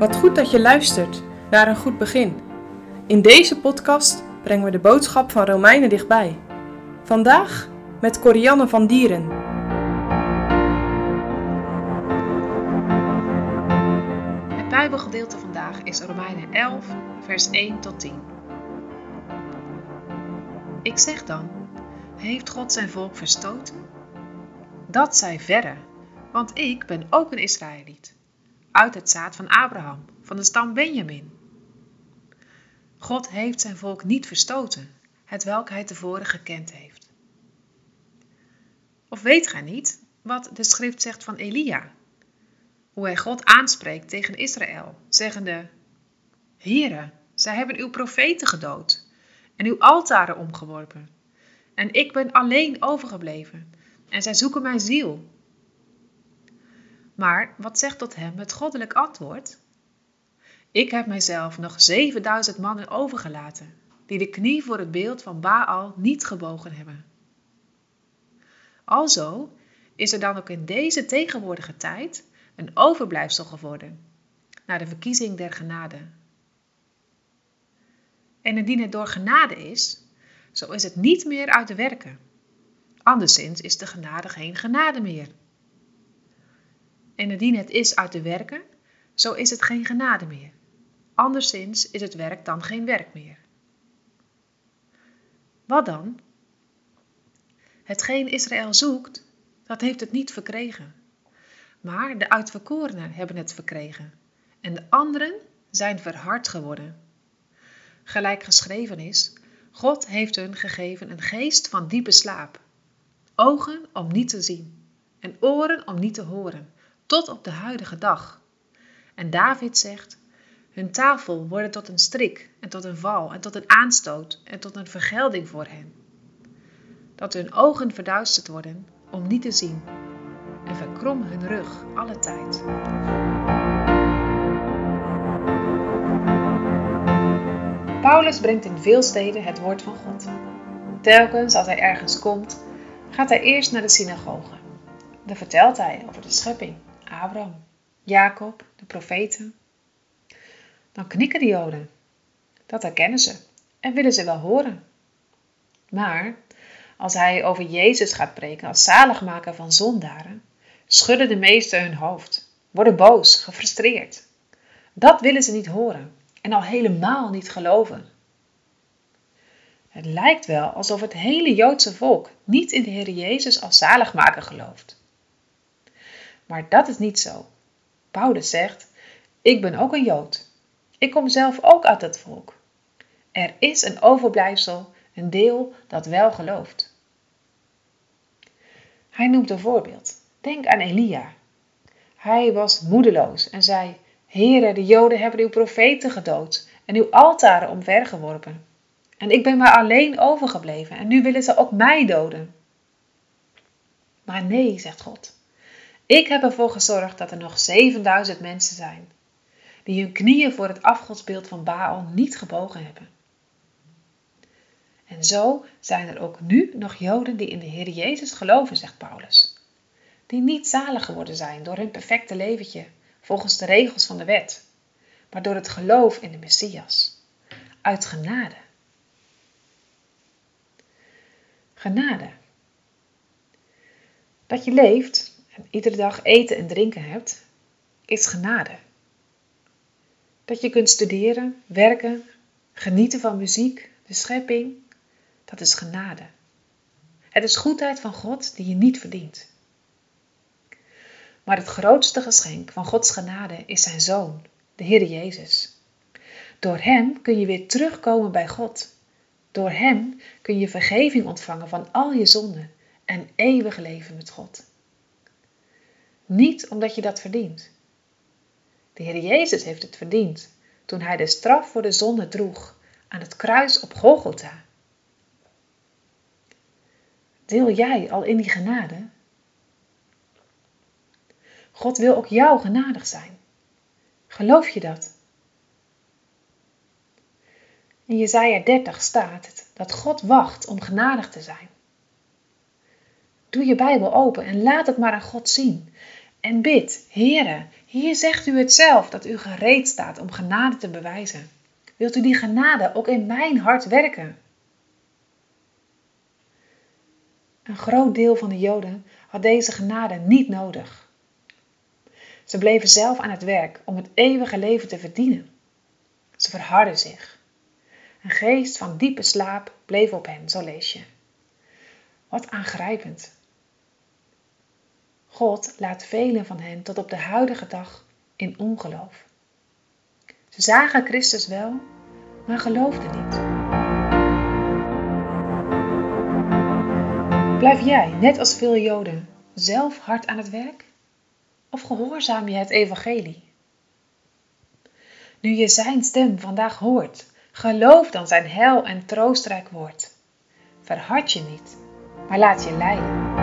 Wat goed dat je luistert naar een goed begin. In deze podcast brengen we de boodschap van Romeinen dichtbij. Vandaag met Corianne van Dieren. Het Bijbelgedeelte vandaag is Romeinen 11, vers 1 tot 10. Ik zeg dan, heeft God zijn volk verstoten? Dat zij verre, want ik ben ook een Israëliet uit het zaad van Abraham, van de stam Benjamin. God heeft zijn volk niet verstoten, het welk hij tevoren gekend heeft. Of weet gij niet wat de schrift zegt van Elia? Hoe hij God aanspreekt tegen Israël, zeggende: Here, zij hebben uw profeten gedood en uw altaren omgeworpen. En ik ben alleen overgebleven en zij zoeken mijn ziel maar wat zegt tot hem het goddelijk antwoord? Ik heb mijzelf nog 7000 mannen overgelaten, die de knie voor het beeld van Baal niet gebogen hebben. Alzo is er dan ook in deze tegenwoordige tijd een overblijfsel geworden, naar de verkiezing der genade. En indien het door genade is, zo is het niet meer uit de werken. Anderszins is de genade geen genade meer. En indien het is uit de werken, zo is het geen genade meer. Anderszins is het werk dan geen werk meer. Wat dan? Hetgeen Israël zoekt, dat heeft het niet verkregen. Maar de uitverkorenen hebben het verkregen, en de anderen zijn verhard geworden. Gelijk geschreven is, God heeft hun gegeven een geest van diepe slaap, ogen om niet te zien en oren om niet te horen, tot op de huidige dag. En David zegt: Hun tafel wordt tot een strik en tot een val en tot een aanstoot en tot een vergelding voor hen. Dat hun ogen verduisterd worden om niet te zien en verkrom hun rug alle tijd. Paulus brengt in veel steden het woord van God. Telkens als hij ergens komt, gaat hij eerst naar de synagoge. Dan vertelt hij over de schepping Abraham, Jacob, de profeten. Dan knikken de Joden. Dat herkennen ze en willen ze wel horen. Maar als hij over Jezus gaat preken als zaligmaker van zondaren, schudden de meesten hun hoofd, worden boos, gefrustreerd. Dat willen ze niet horen en al helemaal niet geloven. Het lijkt wel alsof het hele Joodse volk niet in de Heer Jezus als zaligmaker gelooft. Maar dat is niet zo. Paulus zegt: Ik ben ook een Jood. Ik kom zelf ook uit dat volk. Er is een overblijfsel, een deel dat wel gelooft. Hij noemt een voorbeeld. Denk aan Elia. Hij was moedeloos en zei: Heere, de Joden hebben uw profeten gedood en uw altaren omvergeworpen. En ik ben maar alleen overgebleven en nu willen ze ook mij doden. Maar nee, zegt God. Ik heb ervoor gezorgd dat er nog 7000 mensen zijn die hun knieën voor het afgodsbeeld van Baal niet gebogen hebben. En zo zijn er ook nu nog Joden die in de Heer Jezus geloven, zegt Paulus. Die niet zalig geworden zijn door hun perfecte leventje, volgens de regels van de wet, maar door het geloof in de Messias. Uit genade. Genade. Dat je leeft iedere dag eten en drinken hebt, is genade. Dat je kunt studeren, werken, genieten van muziek, de schepping, dat is genade. Het is goedheid van God die je niet verdient. Maar het grootste geschenk van Gods genade is zijn Zoon, de Heer Jezus. Door Hem kun je weer terugkomen bij God. Door Hem kun je vergeving ontvangen van al je zonden en eeuwig leven met God. Niet omdat je dat verdient. De Heer Jezus heeft het verdiend toen Hij de straf voor de zonde droeg aan het kruis op Golgotha. Deel jij al in die genade? God wil ook jou genadig zijn. Geloof je dat? In Jesaja 30 staat het dat God wacht om genadig te zijn. Doe je Bijbel open en laat het maar aan God zien. En bid, Heere, Hier zegt u het zelf dat u gereed staat om genade te bewijzen. Wilt u die genade ook in mijn hart werken? Een groot deel van de Joden had deze genade niet nodig. Ze bleven zelf aan het werk om het eeuwige leven te verdienen. Ze verharden zich. Een geest van diepe slaap bleef op hen, zo lees je. Wat aangrijpend. God laat velen van hen tot op de huidige dag in ongeloof. Ze zagen Christus wel, maar geloofden niet. Blijf jij, net als veel Joden, zelf hard aan het werk? Of gehoorzaam je het evangelie? Nu je zijn stem vandaag hoort, geloof dan zijn hel en troostrijk woord. Verhard je niet, maar laat je leiden.